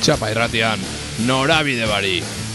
Txapa irratian, norabide bari.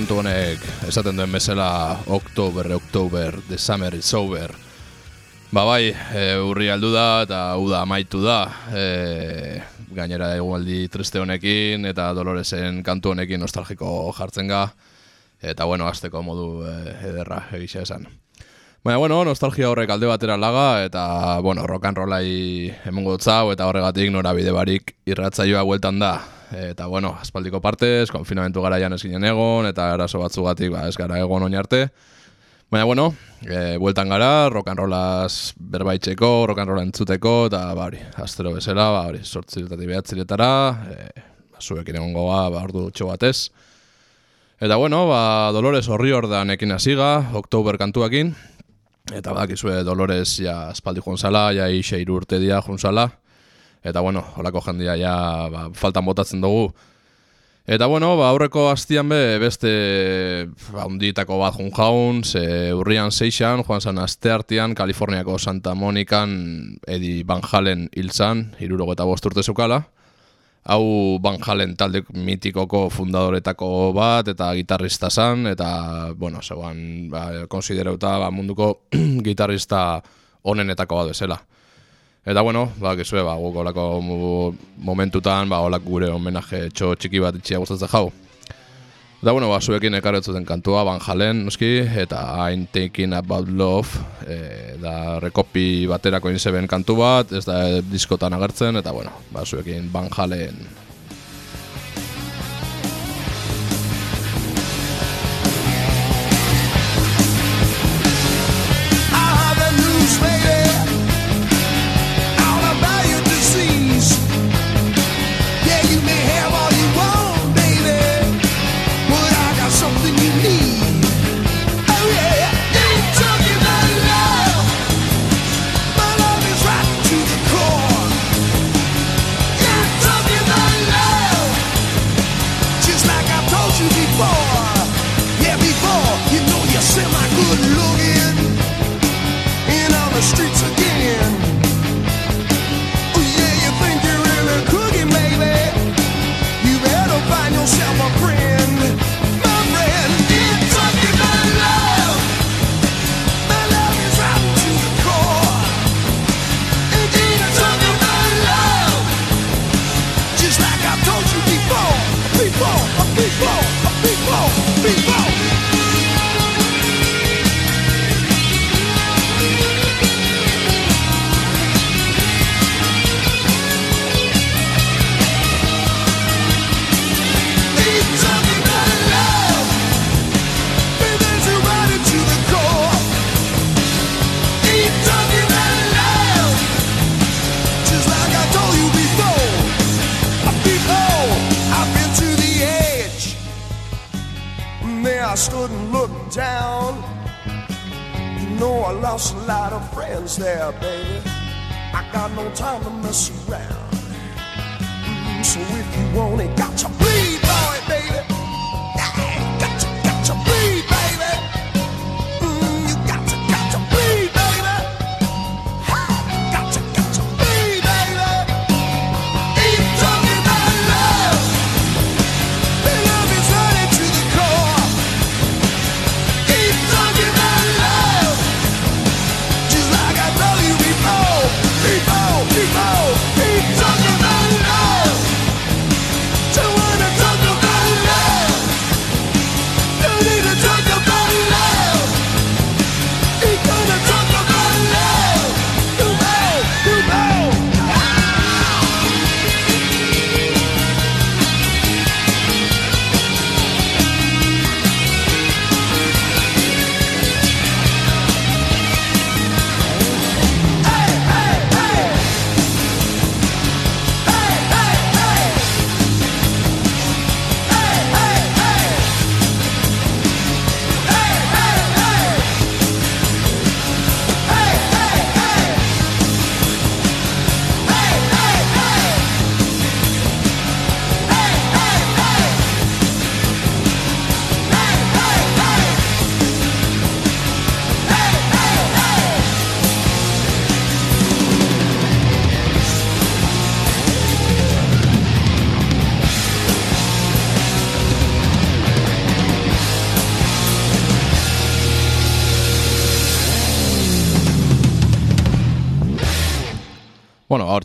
Kantu honek esaten duen bezala October, October, the summer is over. Ba bai, e, urri aldu da eta uda amaitu da. E, gainera egualdi triste honekin eta Doloresen kantu honekin nostalgiko jartzen ga. Eta bueno, azteko modu e, ederra egisa esan. Baina, bueno, nostalgia horrek alde batera laga, eta, bueno, rock and rollai emongo dutzau, eta horregatik norabide barik irratzaioa bueltan da. Eta, bueno, aspaldiko partez, konfinamentu garaian ez ginen egon, eta eraso batzugatik, ba, ez gara egon oin arte. Baina, bueno, e, bueltan gara, rollaz berbaitzeko, roll entzuteko, eta, ba, hori, astero bezala, ba, hori, sortziletati behatziletara, e, ba, zuekin egon goa, ba, ordu txo batez. Eta, bueno, ba, Dolores horri ordan ekin hasiga, Oktober kantuakin, Eta bakizue Dolores ja espaldi joan zala, ja ixe urte dia joan zala. Eta bueno, holako jendia ja ba, faltan botatzen dugu. Eta bueno, ba, aurreko hastian be, beste ba, unditako bat joan jaun, ze urrian seixan, joan zan aste artian, Kaliforniako Santa Monikan Edi Van Halen hil zan, irurogo eta bosturte zukala hau Van Halen talde mitikoko fundadoretako bat eta gitarrista zan eta bueno, zegoan ba, konsiderauta ba, munduko gitarrista onenetako bat bezala. Eta bueno, ba, gizue, ba, guk momentutan, ba, olak gure homenaje txo txiki bat itxia gustatzen jau. Da bueno, ba, zuekin ekarretzuten kantua, Van Halen, noski, eta I'm Taking About Love, e, da rekopi baterako inzeben kantu bat, ez da diskotan agertzen, eta bueno, ba, zuekin Van Halen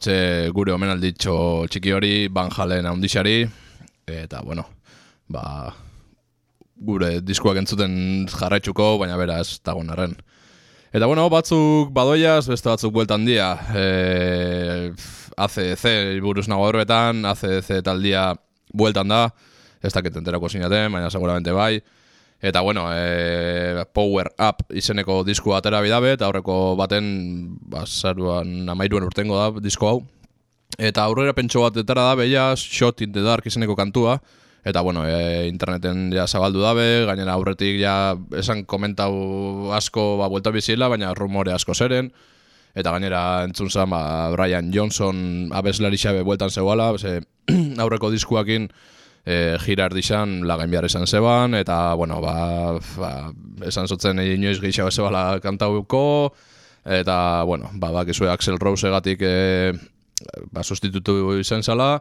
hortxe gure omenalditxo txiki hori, Van Halen handixari, eta, bueno, ba, gure diskuak entzuten jarraitzuko, baina bera ez dagoen arren. Eta bueno, batzuk badoiaz, beste batzuk bueltan dia. E, ACDC buruz nago horretan, ACDC taldia bueltan da, ez dakit enterako zinaten, baina seguramente bai. Eta bueno, e, Power Up izeneko disku atera bidabe, eta aurreko baten, basaruan amairuan urtengo da disko hau. Eta aurrera pentso bat etara da, beia, Shot in the Dark izeneko kantua, Eta, bueno, e, interneten ja zabaldu dabe, gainera aurretik ja esan komentau asko ba, buelta bizila, baina rumore asko zeren. Eta gainera entzun zen, ba, Brian Johnson abeslari xabe bueltan zegoala, ze, aurreko diskuakin e, gira erdizan lagain behar esan zeban, eta, bueno, ba, ba, esan zotzen inoiz gehiago zebala kantauko, eta, bueno, ba, bakizue Axel Rose egatik e, ba, sustitutu izan zela,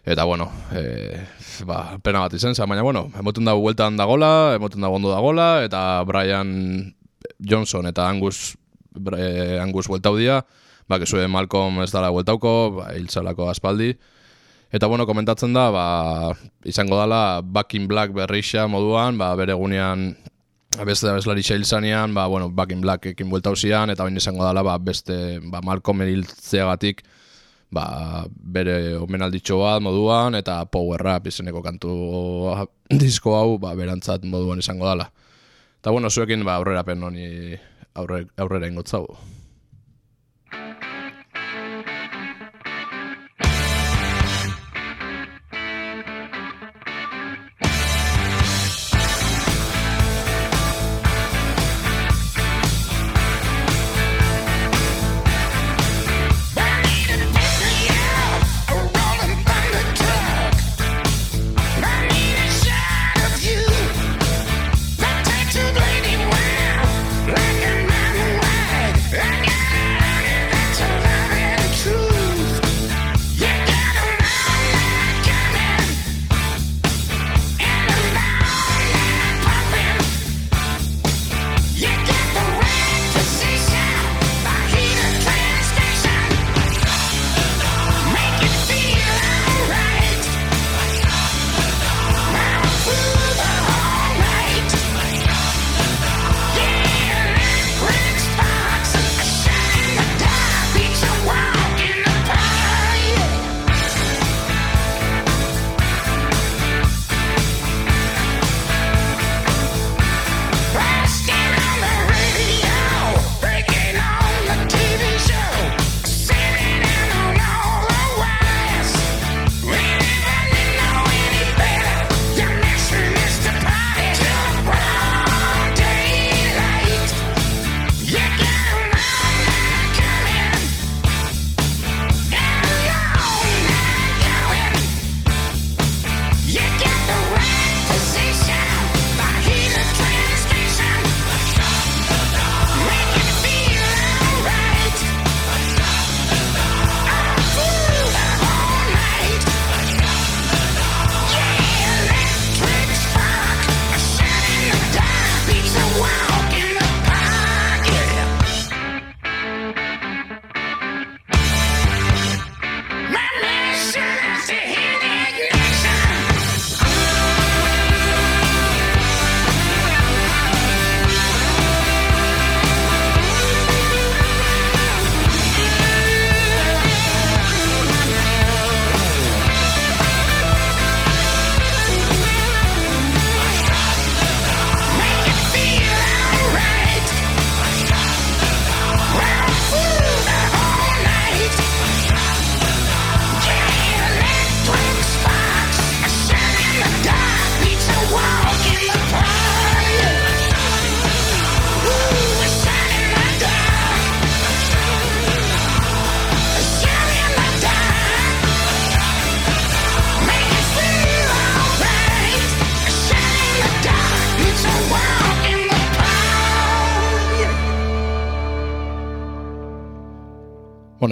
Eta bueno, e, ba, pena bat izen, baina bueno, emoten dago bueltan dagola, emoten dago ondo dagola, eta Brian Johnson eta Angus, e, Angus bueltau dia, ba, kesue Malcolm ez dara bueltauko, ba, hiltzalako aspaldi. Eta bueno, komentatzen da, ba, izango dala Back in Black berrixa moduan, ba, bere gunean beste abeslari xailzanean, ba, bueno, Back in Black ekin bueltau zian, eta bain izango dala, ba, beste ba, Malcolm hiltzeagatik, ba, bere omenalditxo bat moduan eta power rap izeneko kantu disko hau ba, berantzat moduan izango dala. Eta bueno, zuekin ba, aurrera pen honi aurre, aurrera ingotzau.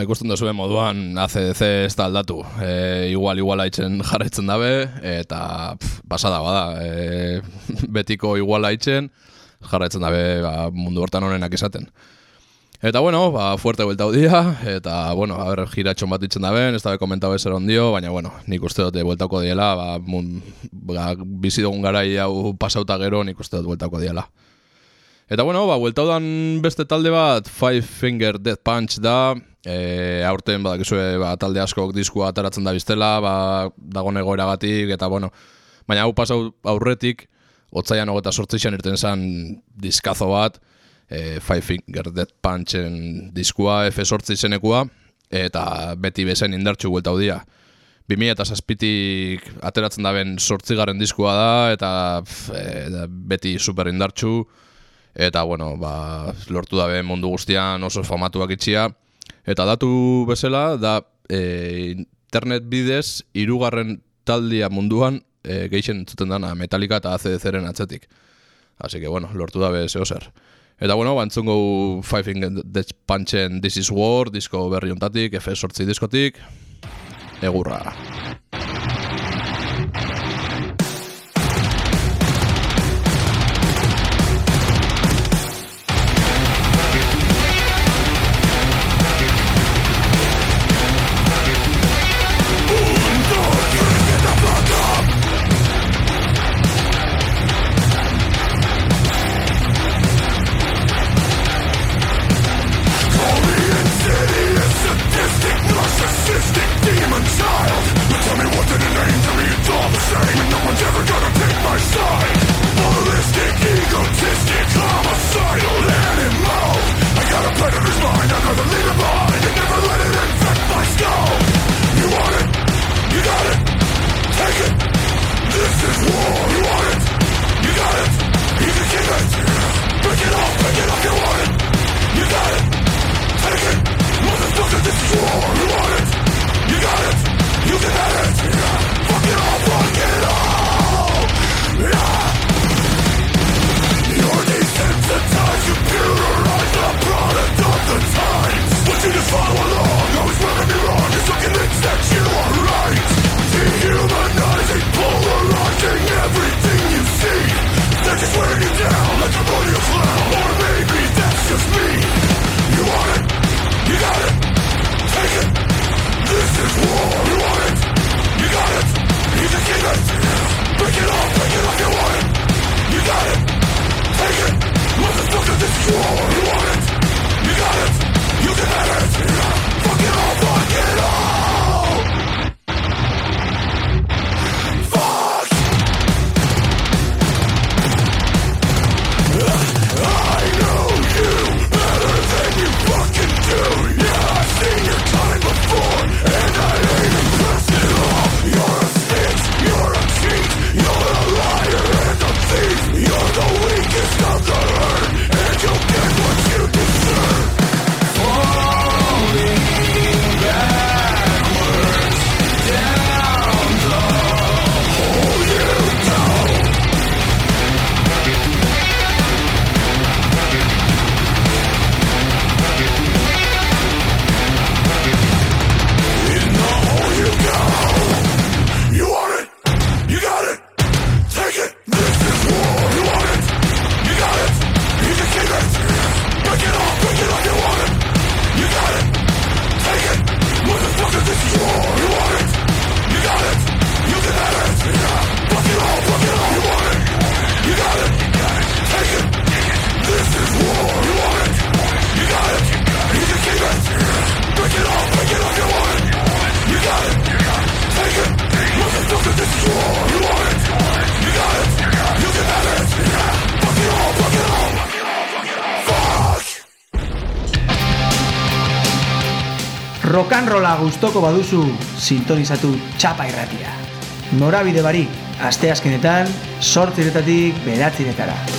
Ikusten duzuen moduan ACDC ez da aldatu. E, igual, igual haitzen jarretzen dabe, eta pff, basada bada. E, betiko igual haitzen jarretzen dabe ba, mundu hortan honenak izaten. Eta bueno, ba, fuerte buelta dia, eta bueno, a ber, giratxon bat ditzen dabe, ez dabe komentau ezer ondio, baina bueno, nik uste dut bueltako diela, ba, mun, ba, bizi garai hau pasauta gero, nik uste dut bueltako diela. Eta bueno, ba, bueltaudan beste talde bat, Five Finger Death Punch da, e, aurten badakizue ba, talde askok diskua ataratzen da biztela, ba, dago negoeragatik, eta bueno, baina hau pasau aurretik, otzaian hogeta sortzeixan irten zen diskazo bat, e, Five Finger Death Punchen diskua, F sortzeixenekua, eta beti bezen indartxu bueltau dira. 2000 eta zazpitik ateratzen daben sortzigaren diskua da, eta e, beti super indartxu, eta bueno, ba, lortu dabe mundu guztian oso famatuak itxia. Eta datu bezala, da e, internet bidez, irugarren taldia munduan e, geixen zuten dana Metallica eta ACDC-ren atzetik. Así que, bueno, lortu dabe zeo zer. Eta, bueno, bantzungo Five Finger Death Punchen This Is War, disko berri ontatik, F-sortzi diskotik, egurra. Rock'n'rolla gustoko baduzu sintonizatu txapa irratia. Norabide barik, asteazkenetan, sortziretatik beratziretara.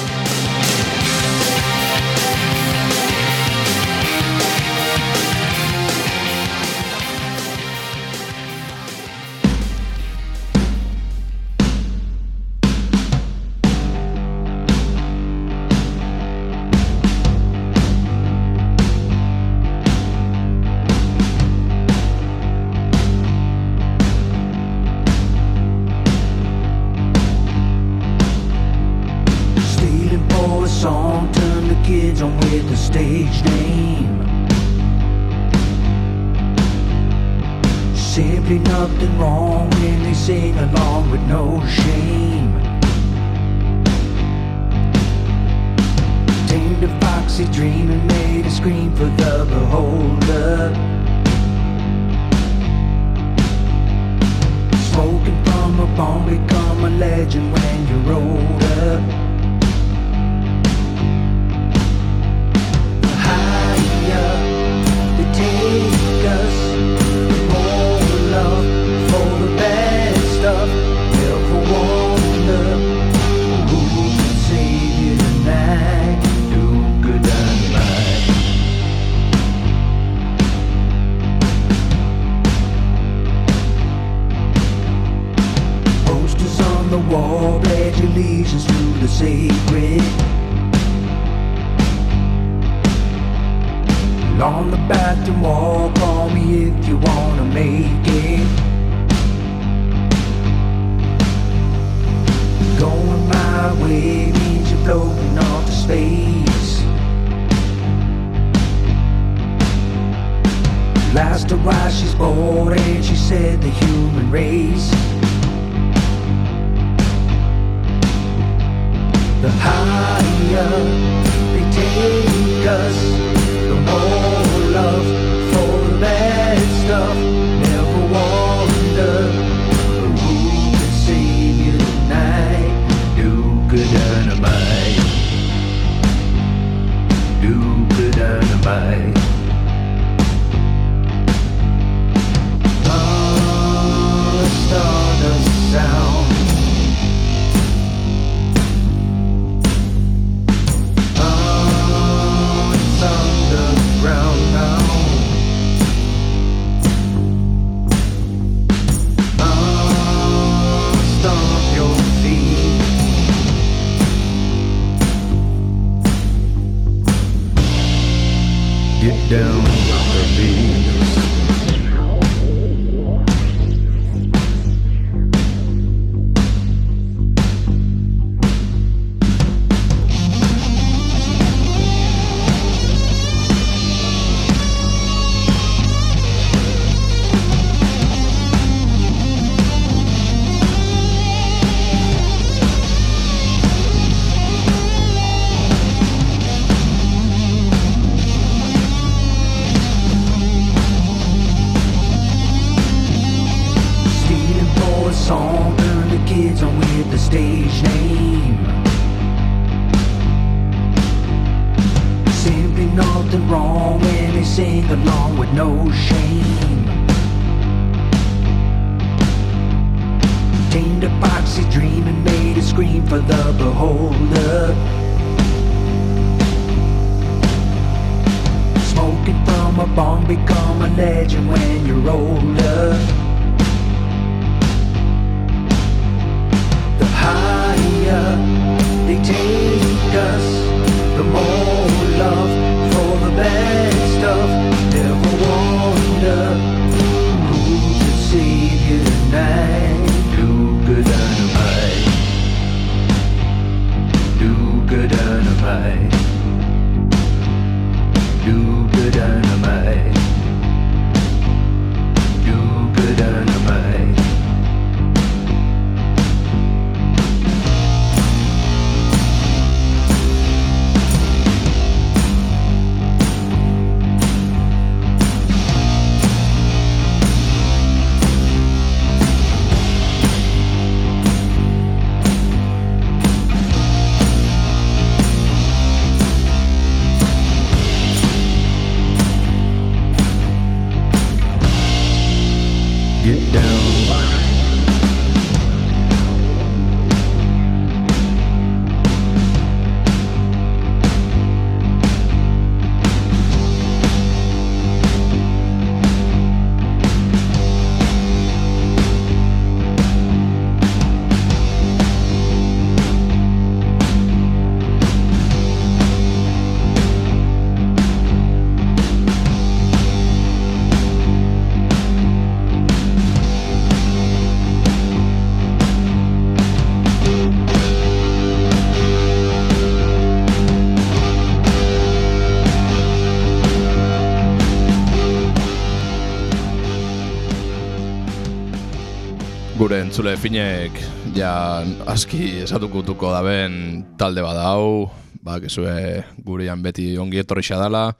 Entzule finek ja aski esatukutuko daben talde bada hau, ba, kezue gurean beti ongi etorri dala.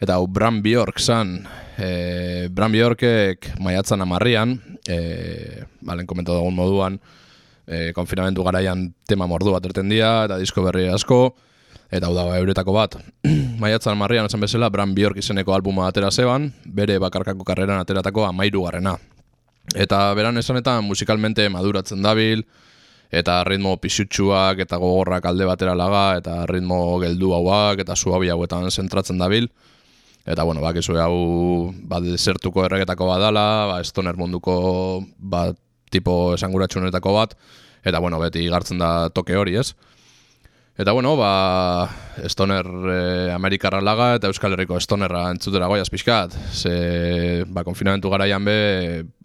Eta hau Bram Bjork zan, e, Bram Bjorkek maiatzan amarrian, e, balen komentu dugun moduan, e, konfinamentu garaian tema mordu bat erten dia, eta disko berri asko, eta hau da euretako bat. maiatzan amarrian esan bezala, Bram Bjork izeneko albuma atera zeban, bere bakarkako karreran ateratako amairu garrena. Eta beran esanetan musikalmente maduratzen dabil, eta ritmo pisutsuak eta gogorrak alde batera laga, eta ritmo geldu hauak eta suabi hauetan zentratzen dabil. Eta bueno, bak hau ba, desertuko erregetako badala, ba, estoner munduko ba, tipo esanguratxunetako bat, eta bueno, beti gartzen da toke hori, ez? Eta bueno, ba, Stoner e, Amerikarra laga eta Euskal Herriko Stonerra entzutera goiaz pixkat. Ze, ba, konfinamentu garaian be,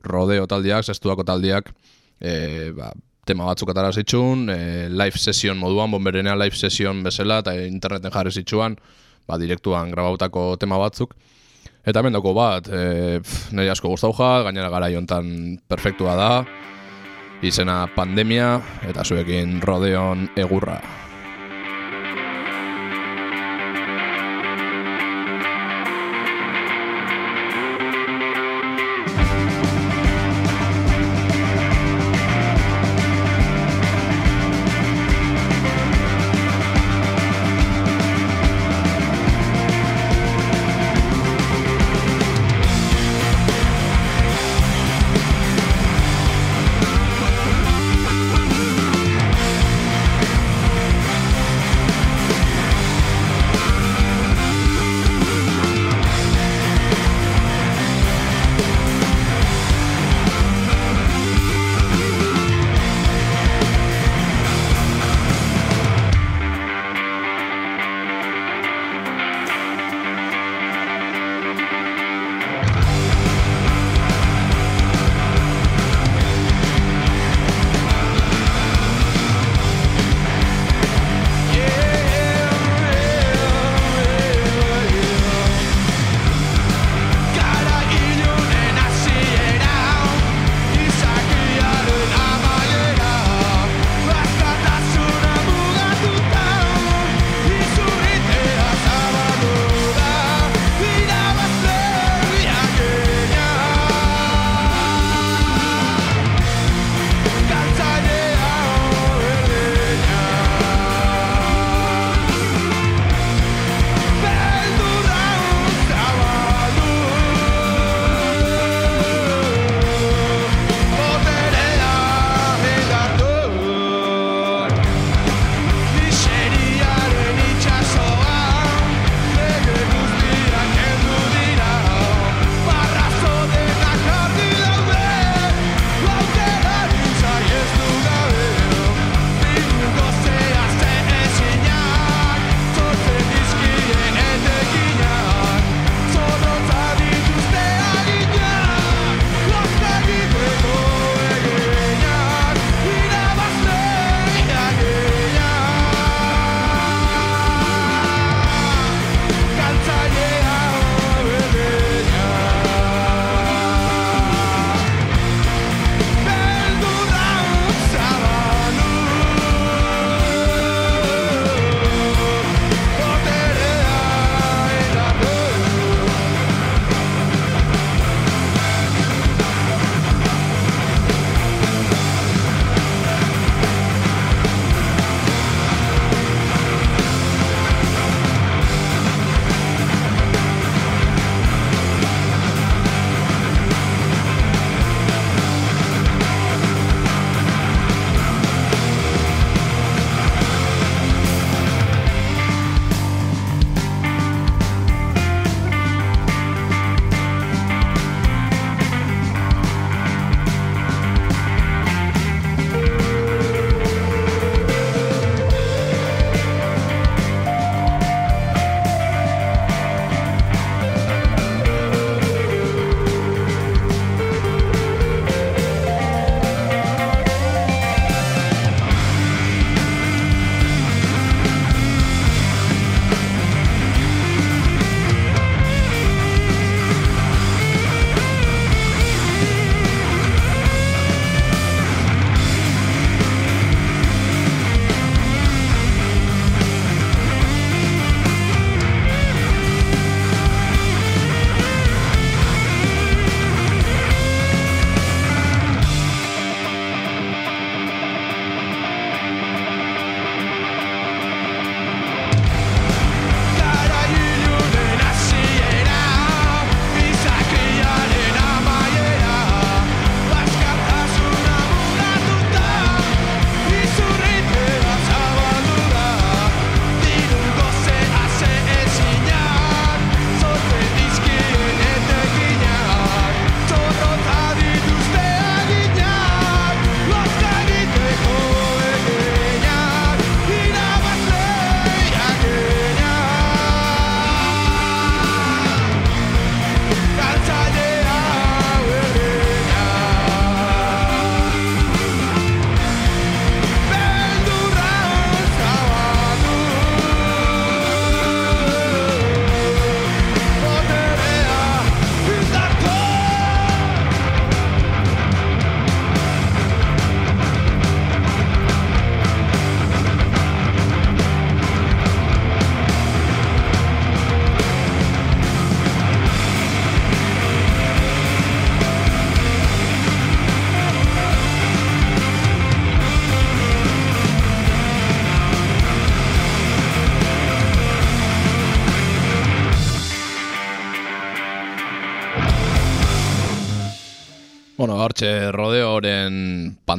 rodeo taldiak, zestuako taldiak, e, ba, tema batzuk atara zitxun, e, live session moduan, bomberenea live session bezala, eta interneten jarri zitxuan, ba, direktuan grabautako tema batzuk. Eta hemen dako bat, e, pf, nire asko guztau ja, gainera gara jontan perfektua da, izena pandemia, eta zuekin rodeon egurra.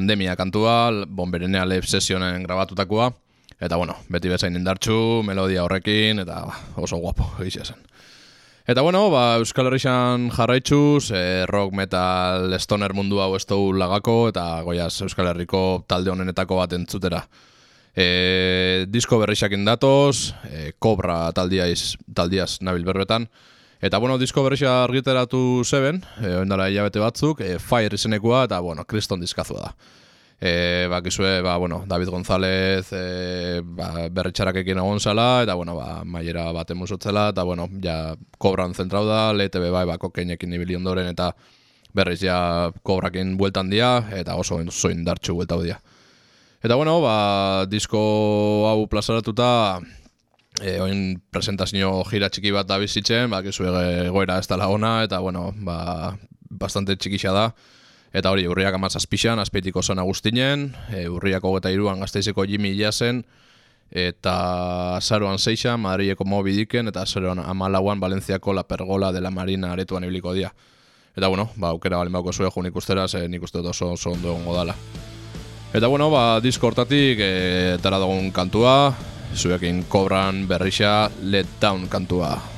Pandemia kantua, bomberenea live sesionen grabatutakoa, eta bueno, beti bezain indartxu, melodia horrekin, eta oso guapo, egizia zen. Eta bueno, ba, Euskal Herrixan jarraitzuz, e, rock, metal, stoner mundu hau ez lagako, eta goiaz Euskal Herriko talde honenetako bat entzutera. E, disko berrixakin datoz, e, kobra taldiaz, taldiaz nabil berbetan, Eta bueno, disko berrisa argiteratu zeben, e, oindara hilabete batzuk, e, Fire izenekoa eta bueno, kriston diskazua da. E, bakizue, ba, bueno, David González e, ba, berritxarakekin egon zala, eta bueno, ba, maiera bat emusotzela, eta bueno, ja kobran zentrau da, LTB bai, ba, kokeinekin nibili ondoren, eta berriz ja kobrakin bueltan dia, eta oso zoin dartxu bueltau dia. Eta bueno, ba, disko hau plazaratuta, e, oin presentazio gira txiki bat da bizitzen, ba, kizu egoera ez da ona, eta, bueno, ba, bastante txikixa da. Eta hori, urriak amazazpixan, azpeitiko zona guztinen, e, urriak hogeta iruan gazteizeko Jimmy Jasen, eta azaroan seixa, Madrileko mobidiken, eta azaroan amalauan Valentziako la pergola de la marina aretuan ibiliko dia. Eta bueno, ba, aukera balen bauko zuen nik ustera, ze nik uste oso, oso ondo gongo dala. Eta bueno, ba, disko hortatik, e, tara dugun kantua, zuekin kobran berrixa let down kantua.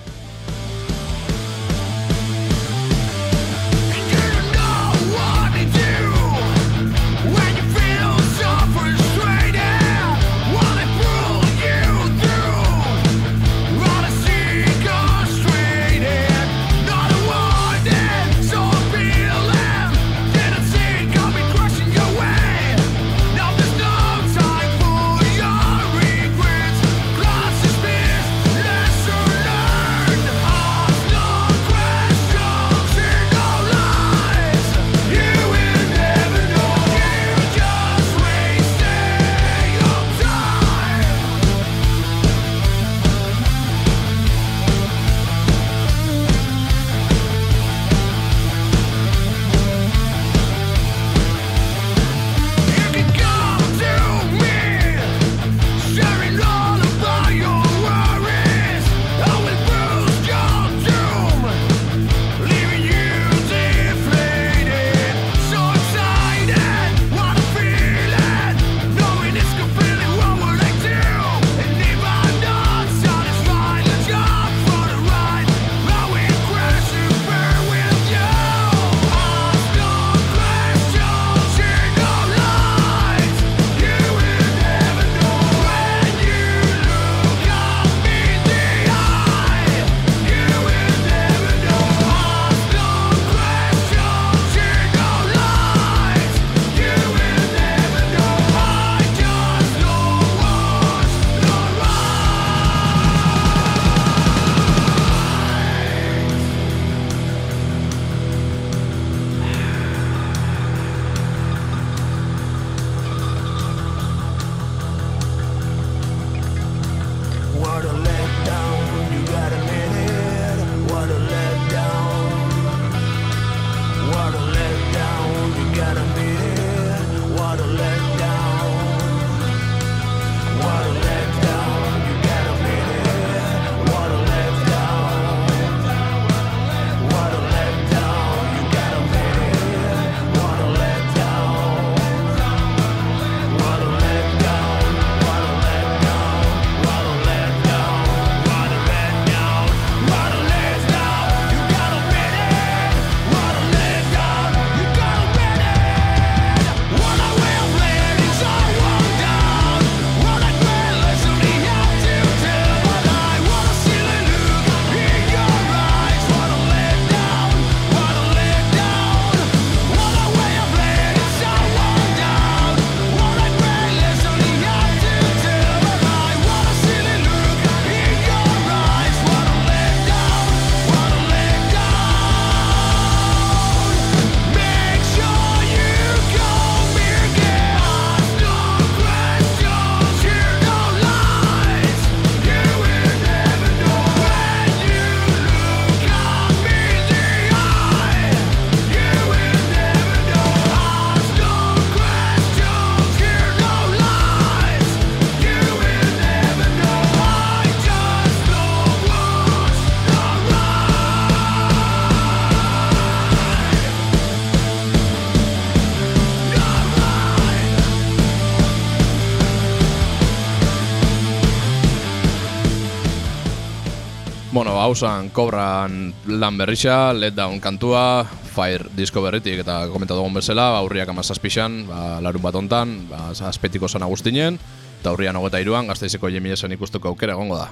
Hausan kobran lan berrixa, let down kantua, fire disko berritik eta komentatu dugun bezala, ba, urriak amazazpixan, ba, larun bat ontan, ba, azpetiko zona guztinen, eta urrian hogeta iruan, gazteizeko jemilesen ikustuko aukera egongo da.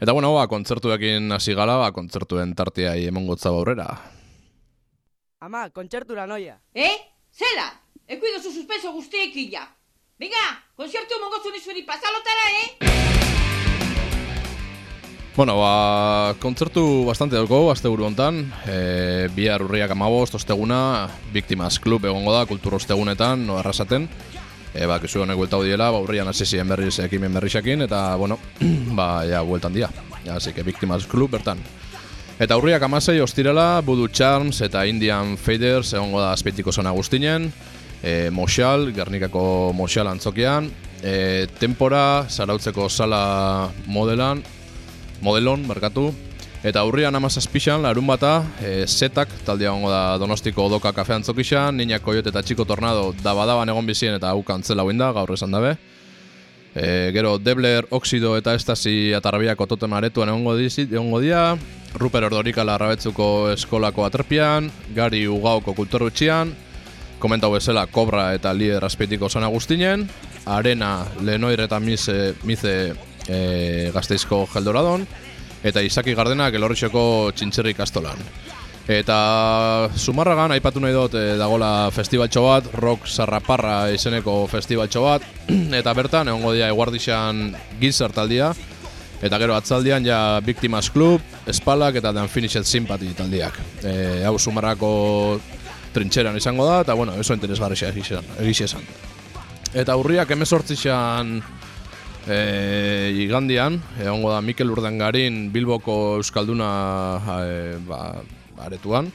Eta bueno, ba, kontzertuekin hasi gala, ba, kontzertuen tartia emongotza aurrera. Ama, kontzertura noia. Eh? Zela? Ekuido zu suspenso guztiekin ja. Venga, konzertu mongozu nizuri pasalotara, eh? Bueno, ba, kontzertu bastante dauko, azte buru hontan. E, bihar urriak amabost, osteguna, Victimas Club egongo da, kultur ostegunetan, no arrasaten. E, ba, kizu honek buelta diela, ba, urrian hasi ziren berriz ekimen berrixakin, eta, bueno, ba, ja, bueltan dia. Ja, así que Victimas Club bertan. Eta urriak amasei ostirela, Voodoo Charms eta Indian Faders egongo da azpeitiko zona guztinen. E, Moxal, Gernikako Moxal antzokian. E, tempora, zarautzeko sala modelan, modelon, markatu. Eta urrian amazazpixan, larun bata, e, setak, taldea gongo da donostiko odoka kafean zokixan, Niña Koyot eta Txiko Tornado dabadaban egon bizien eta hau kantzela da, gaur esan dabe. E, gero, Debler, Oxido eta Estasi atarrabiako toten aretuan egongo, dizit, egongo dia, Ruper Ordorika larrabetzuko eskolako aterpian, Gari Ugaoko kulturrutxian, komentau bezala Kobra eta Lider Azpeitiko zona guztinen, Arena, Lenoir eta Mize, Mize e, gazteizko geldoradon, eta Izaki Gardenak elorritxeko txintxerri kastolan. Eta Zumarragan, aipatu nahi dut, e, dagola festivaltxo bat, rock sarraparra izeneko festivaltxo bat, eta bertan, egongo dia eguardixan gizart taldia, eta gero atzaldian ja Victimas Club, Espalak eta The Unfinished Sympathy taldiak. E, hau Zumarrako trintxeran izango da, eta bueno, eso interesgarri egizia Eta urriak emezortzixan E, igandian, egongo da Mikel Urdangarin Bilboko Euskalduna e, ba, aretuan.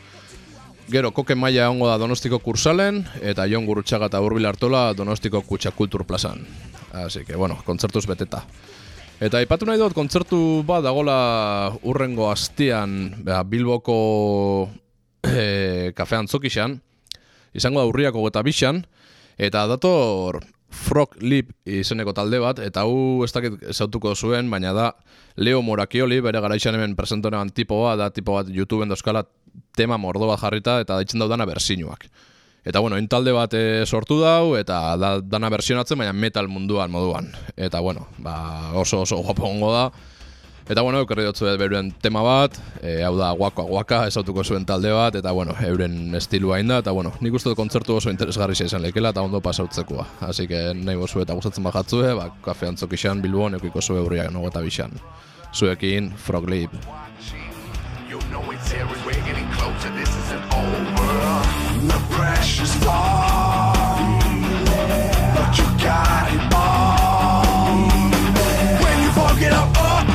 Gero, koke maila egongo da Donostiko Kursalen, eta Jon Gurutxaga eta Urbil Artola Donostiko Kutsa Kultur Plazan. Así que, bueno, kontzertuz beteta. Eta ipatu nahi dut, kontzertu bat dagola urrengo astian ba, Bilboko e, kafean zokixan, izango da urriako eta bixan, eta dator Frog Lip izeneko talde bat, eta hau ez dakit zautuko zuen, baina da Leo Morakioli, bere garaixan hemen presentonean tipo bat, da tipo bat YouTubeen dauzkala tema mordo bat jarrita, eta daitzen daudana bersinuak. Eta bueno, talde bat e, sortu dau, eta da, dana bersionatzen, baina metal munduan moduan. Eta bueno, ba, oso oso guapo da. Eta bueno, eukari dutzu beuren tema bat, e, hau da guakoa guaka, esautuko zuen talde bat, eta bueno, euren estilu hain da, eta bueno, nik uste kontzertu oso interesgarri izan lekela eta ondo pasautzekoa. Así que nahi bozu eta gustatzen bajatzue, ba, kafe antzok isan, bilbon, eukiko zue hurriak nago eta bisan. Zuekin, Frog Leap. You know it's here, getting closer, this isn't over. The pressure's far, but you got it all. When you forget up,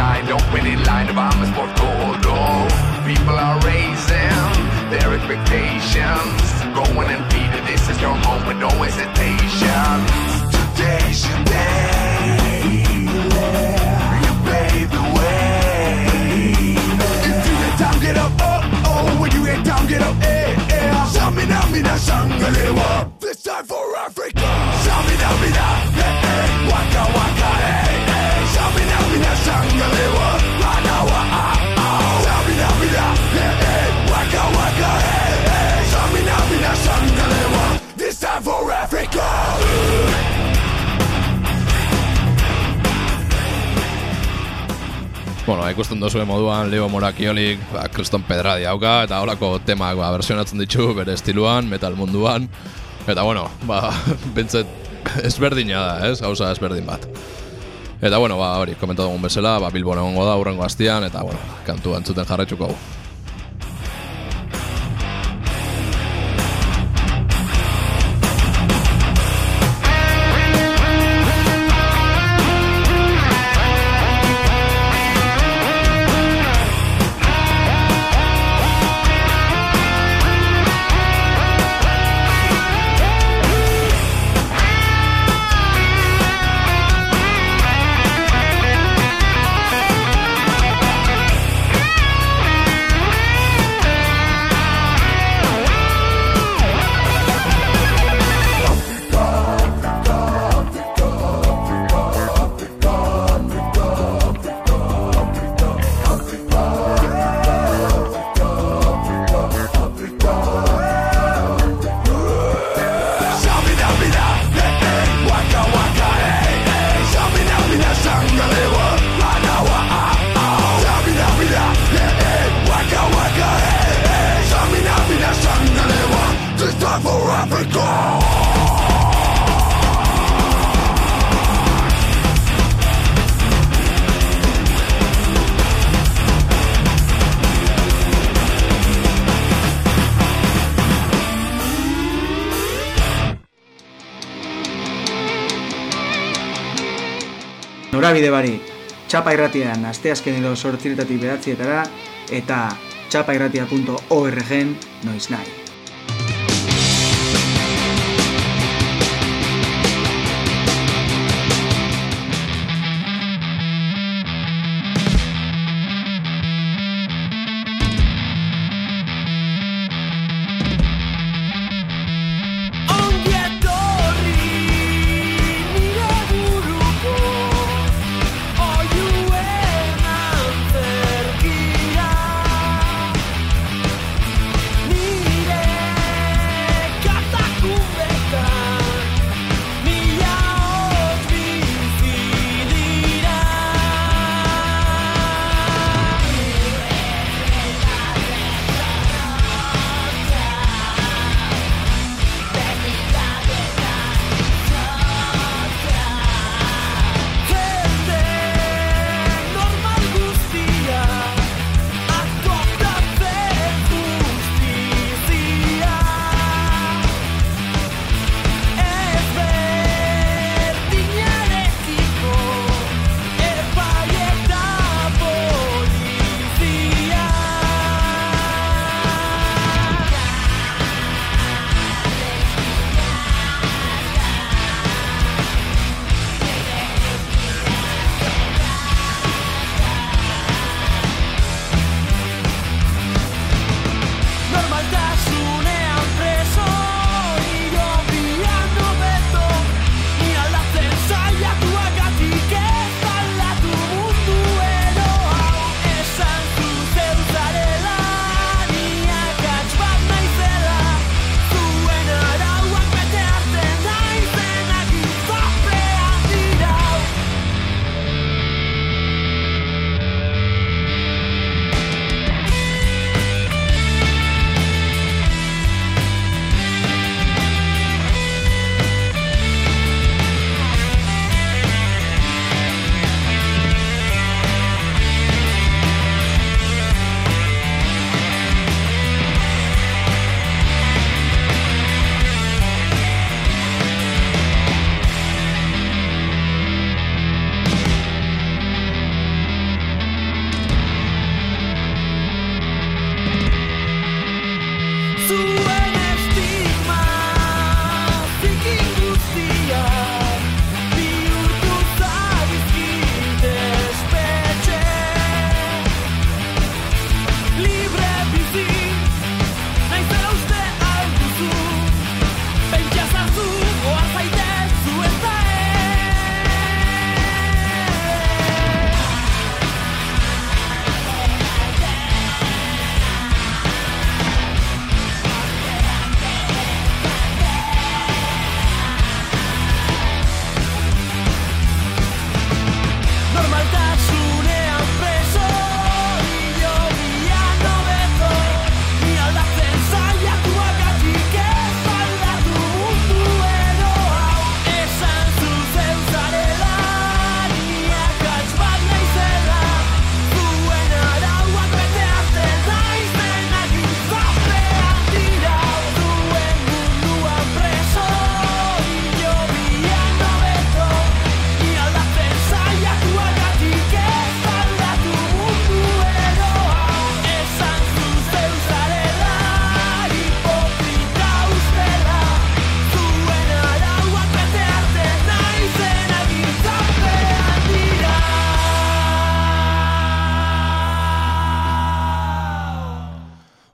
shine. Don't win in line, vamos por todo. People are raising their expectations. Going and Peter, this is your moment, no hesitation. Today's your day. You pave the way. If you get down, get up. Oh, oh, when you get down, get up. Eh, eh. Samina, mina, sangalewa. This time for Africa. Samina, mina, eh, eh. Waka, waka, Bueno, ikusten dozue moduan Leo Morakiolik, ba, Kriston Pedradi hauka, eta holako temak ba, versionatzen ditu bere estiluan, metal munduan. Eta bueno, ba, bentset ezberdina da, ez? Hauza ezberdin bat. Eta bueno, ba, hori, komentatu dugun bezala, ba, Bilbon egongo da, urrengo hastian, eta bueno, kantu antzuten jarretxuko Norabide barik, txapa irratian asteazken edo sortziretatik beratzietara eta txapairratia.orgen noiz nahi.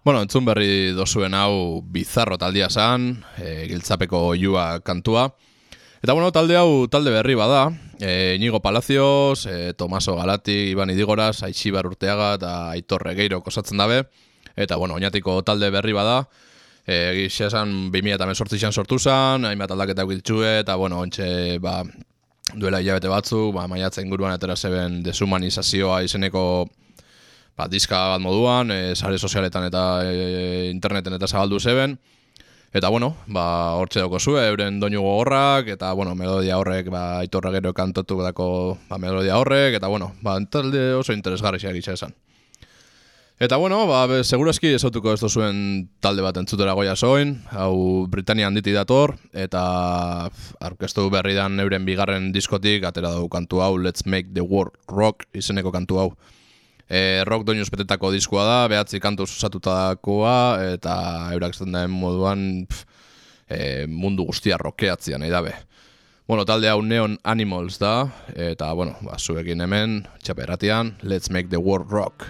Bueno, entzun berri dozuen hau bizarro taldia zan, e, giltzapeko oiua kantua. Eta bueno, talde hau talde berri bada, e, Inigo Palacios, e, Tomaso Galati, Iban Idigoraz, Aixibar Urteaga eta Aitor Regeiro kosatzen dabe. Eta bueno, oinatiko talde berri bada, e, gizia esan 2018an sortu zan, hainbat aldaketa ditxue, eta bueno, ontxe, ba, duela hilabete batzuk, ba, maiatzen inguruan atera zeben deshumanizazioa izeneko ba, diska bat moduan, e, sare sozialetan eta e, interneten eta zabaldu zeben. Eta bueno, ba, hortxe doko zue, euren doinu gogorrak, eta bueno, melodia horrek, ba, aitorra gero kantatu dako ba, melodia horrek, eta bueno, ba, talde oso interesgarri gisa esan. Eta bueno, ba, be, segurazki esautuko ez duzuen talde bat entzutera goia soin, hau Britania handiti dator, eta pf, aurkeztu berri dan euren bigarren diskotik, atera dugu kantu hau, Let's Make the World Rock izeneko kantu hau. E, rock doinuz betetako diskoa da, behatzi kantu susatutakoa, eta eurak esaten den moduan pf, e, mundu guztia rokeatzia nahi dabe. Bueno, talde hau Neon Animals da, eta bueno, ba, zuekin hemen, txaperatian, Let's Make the World Rock.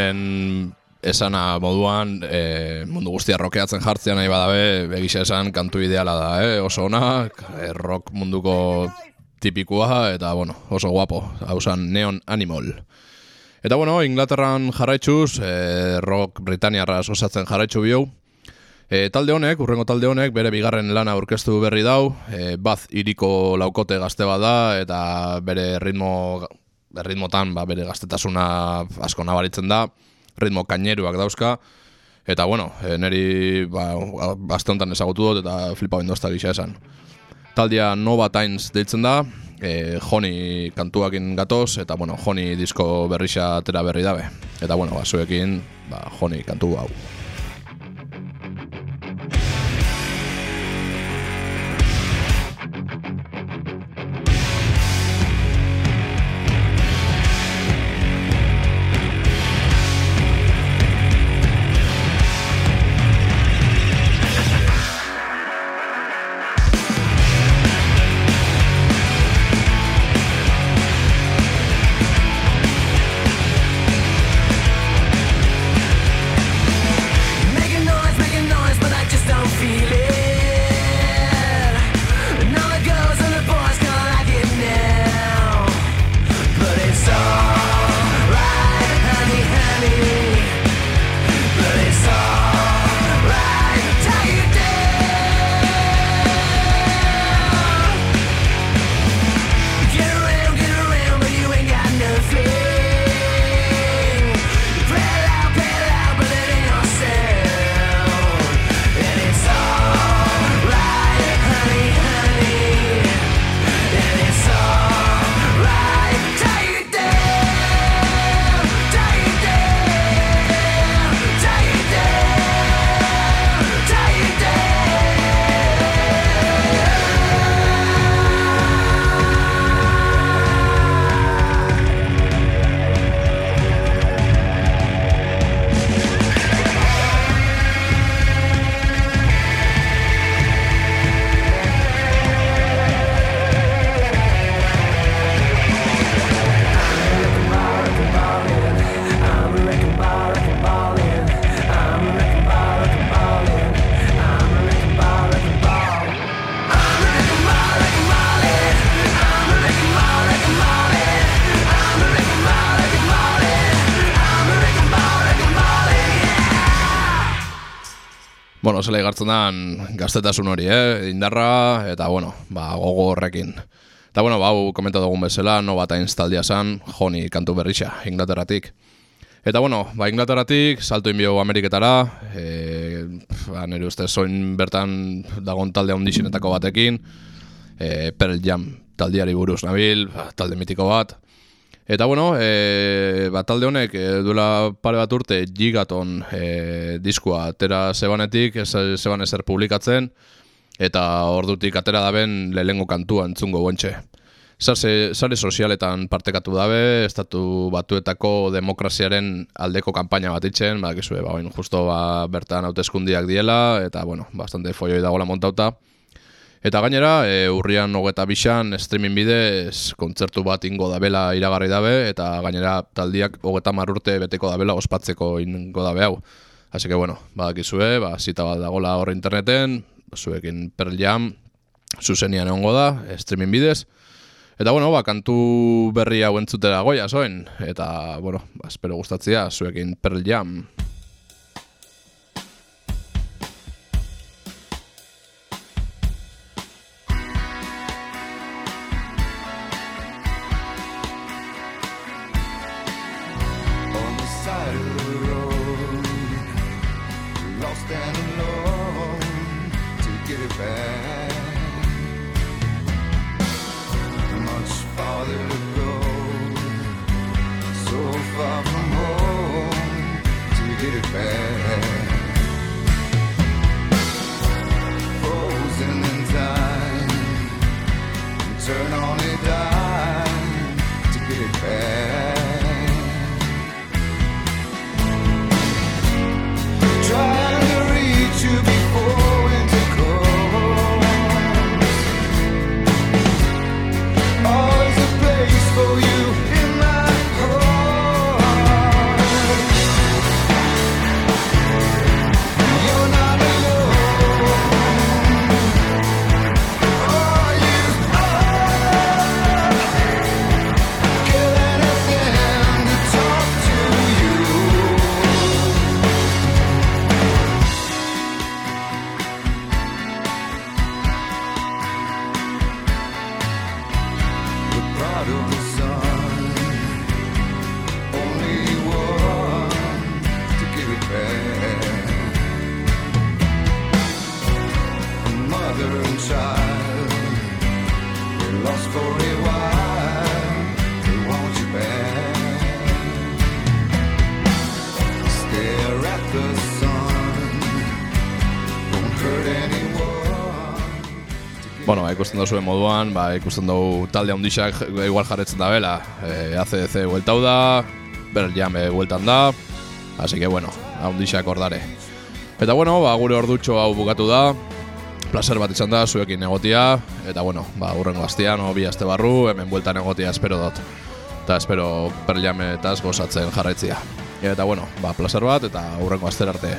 Euren esana moduan e, mundu guztia rokeatzen jartzea nahi badabe, begisa esan kantu ideala da, eh? oso ona, e, rock munduko tipikoa, eta bueno, oso guapo, hausan Neon Animal. Eta bueno, Inglaterran jarraitzuz, e, rock Britaniarra osatzen jarraitzu biou, E, talde honek, urrengo talde honek, bere bigarren lana aurkeztu berri dau, e, baz iriko laukote gazte bada, eta bere ritmo, ritmotan, ba, bere gaztetasuna asko nabaritzen da, ritmo kaineruak dauzka, eta bueno, e, neri ba, aste honetan ezagutu dut, eta flipa bendozta gisa esan. Taldia Nova Times deitzen da, e, Joni kantuakin gatoz, eta bueno, Joni disko berrisa atera berri dabe. Eta bueno, ba, zuekin, ba, Joni kantu hau. Zela igartzen dan gaztetasun hori, eh? indarra, eta bueno, ba, gogo horrekin. Eta bueno, ba, hau komenta dugun bezala, no bat instaldia zan, joni kantu berrixa, Inglaterratik. Eta bueno, ba, Inglaterratik, salto inbio Ameriketara, e, ba, nire uste zoin bertan dagon talde handixenetako batekin, e, Pearl Jam taldiari buruz nabil, ba, talde mitiko bat. Eta bueno, e, ba, talde honek e, duela pare bat urte Gigaton e, diskua atera zebanetik, ez, zeban ezer publikatzen, eta ordutik atera daben lehengo kantua entzungo guentxe. Sare, sare sozialetan partekatu dabe, estatu batuetako demokraziaren aldeko kanpaina bat itxen, ba, gizue, ba, oin, justo ba, bertan hauteskundiak diela, eta, bueno, bastante foioi dagoela montauta. Eta gainera, e, urrian hogeta bisan, streaming bidez, kontzertu bat ingo dabela iragarri dabe, eta gainera taldiak hogeta marurte beteko dabela ospatzeko ingo dabe hau. Así que, bueno, badakizue, ba, zita bat dagola hor interneten, zuekin Pearl Jam, zuzenian egongo da, streaming bidez. Eta, bueno, ba, kantu berri hau entzutera goia zoen, eta, bueno, ba, espero gustatzea, zuekin Pearl Jam. Ikusten duzuen moduan, ba, ikusten dugu talde handixak igual jarretzen da bela. E, ACDC hueltau da, Pearl Jam e, hueltan da, así que bueno, handixak ordare. Eta bueno, ba, gure ordutxo hau bukatu da, placer bat izan da, zuekin egotia, eta bueno, ba, urrengo astean, o bi aste barru, hemen bueltan egotia espero dut. Eta espero Pearl Jametaz gozatzen jarraitzia. Eta bueno, ba, placer bat, eta urrengo astera arte.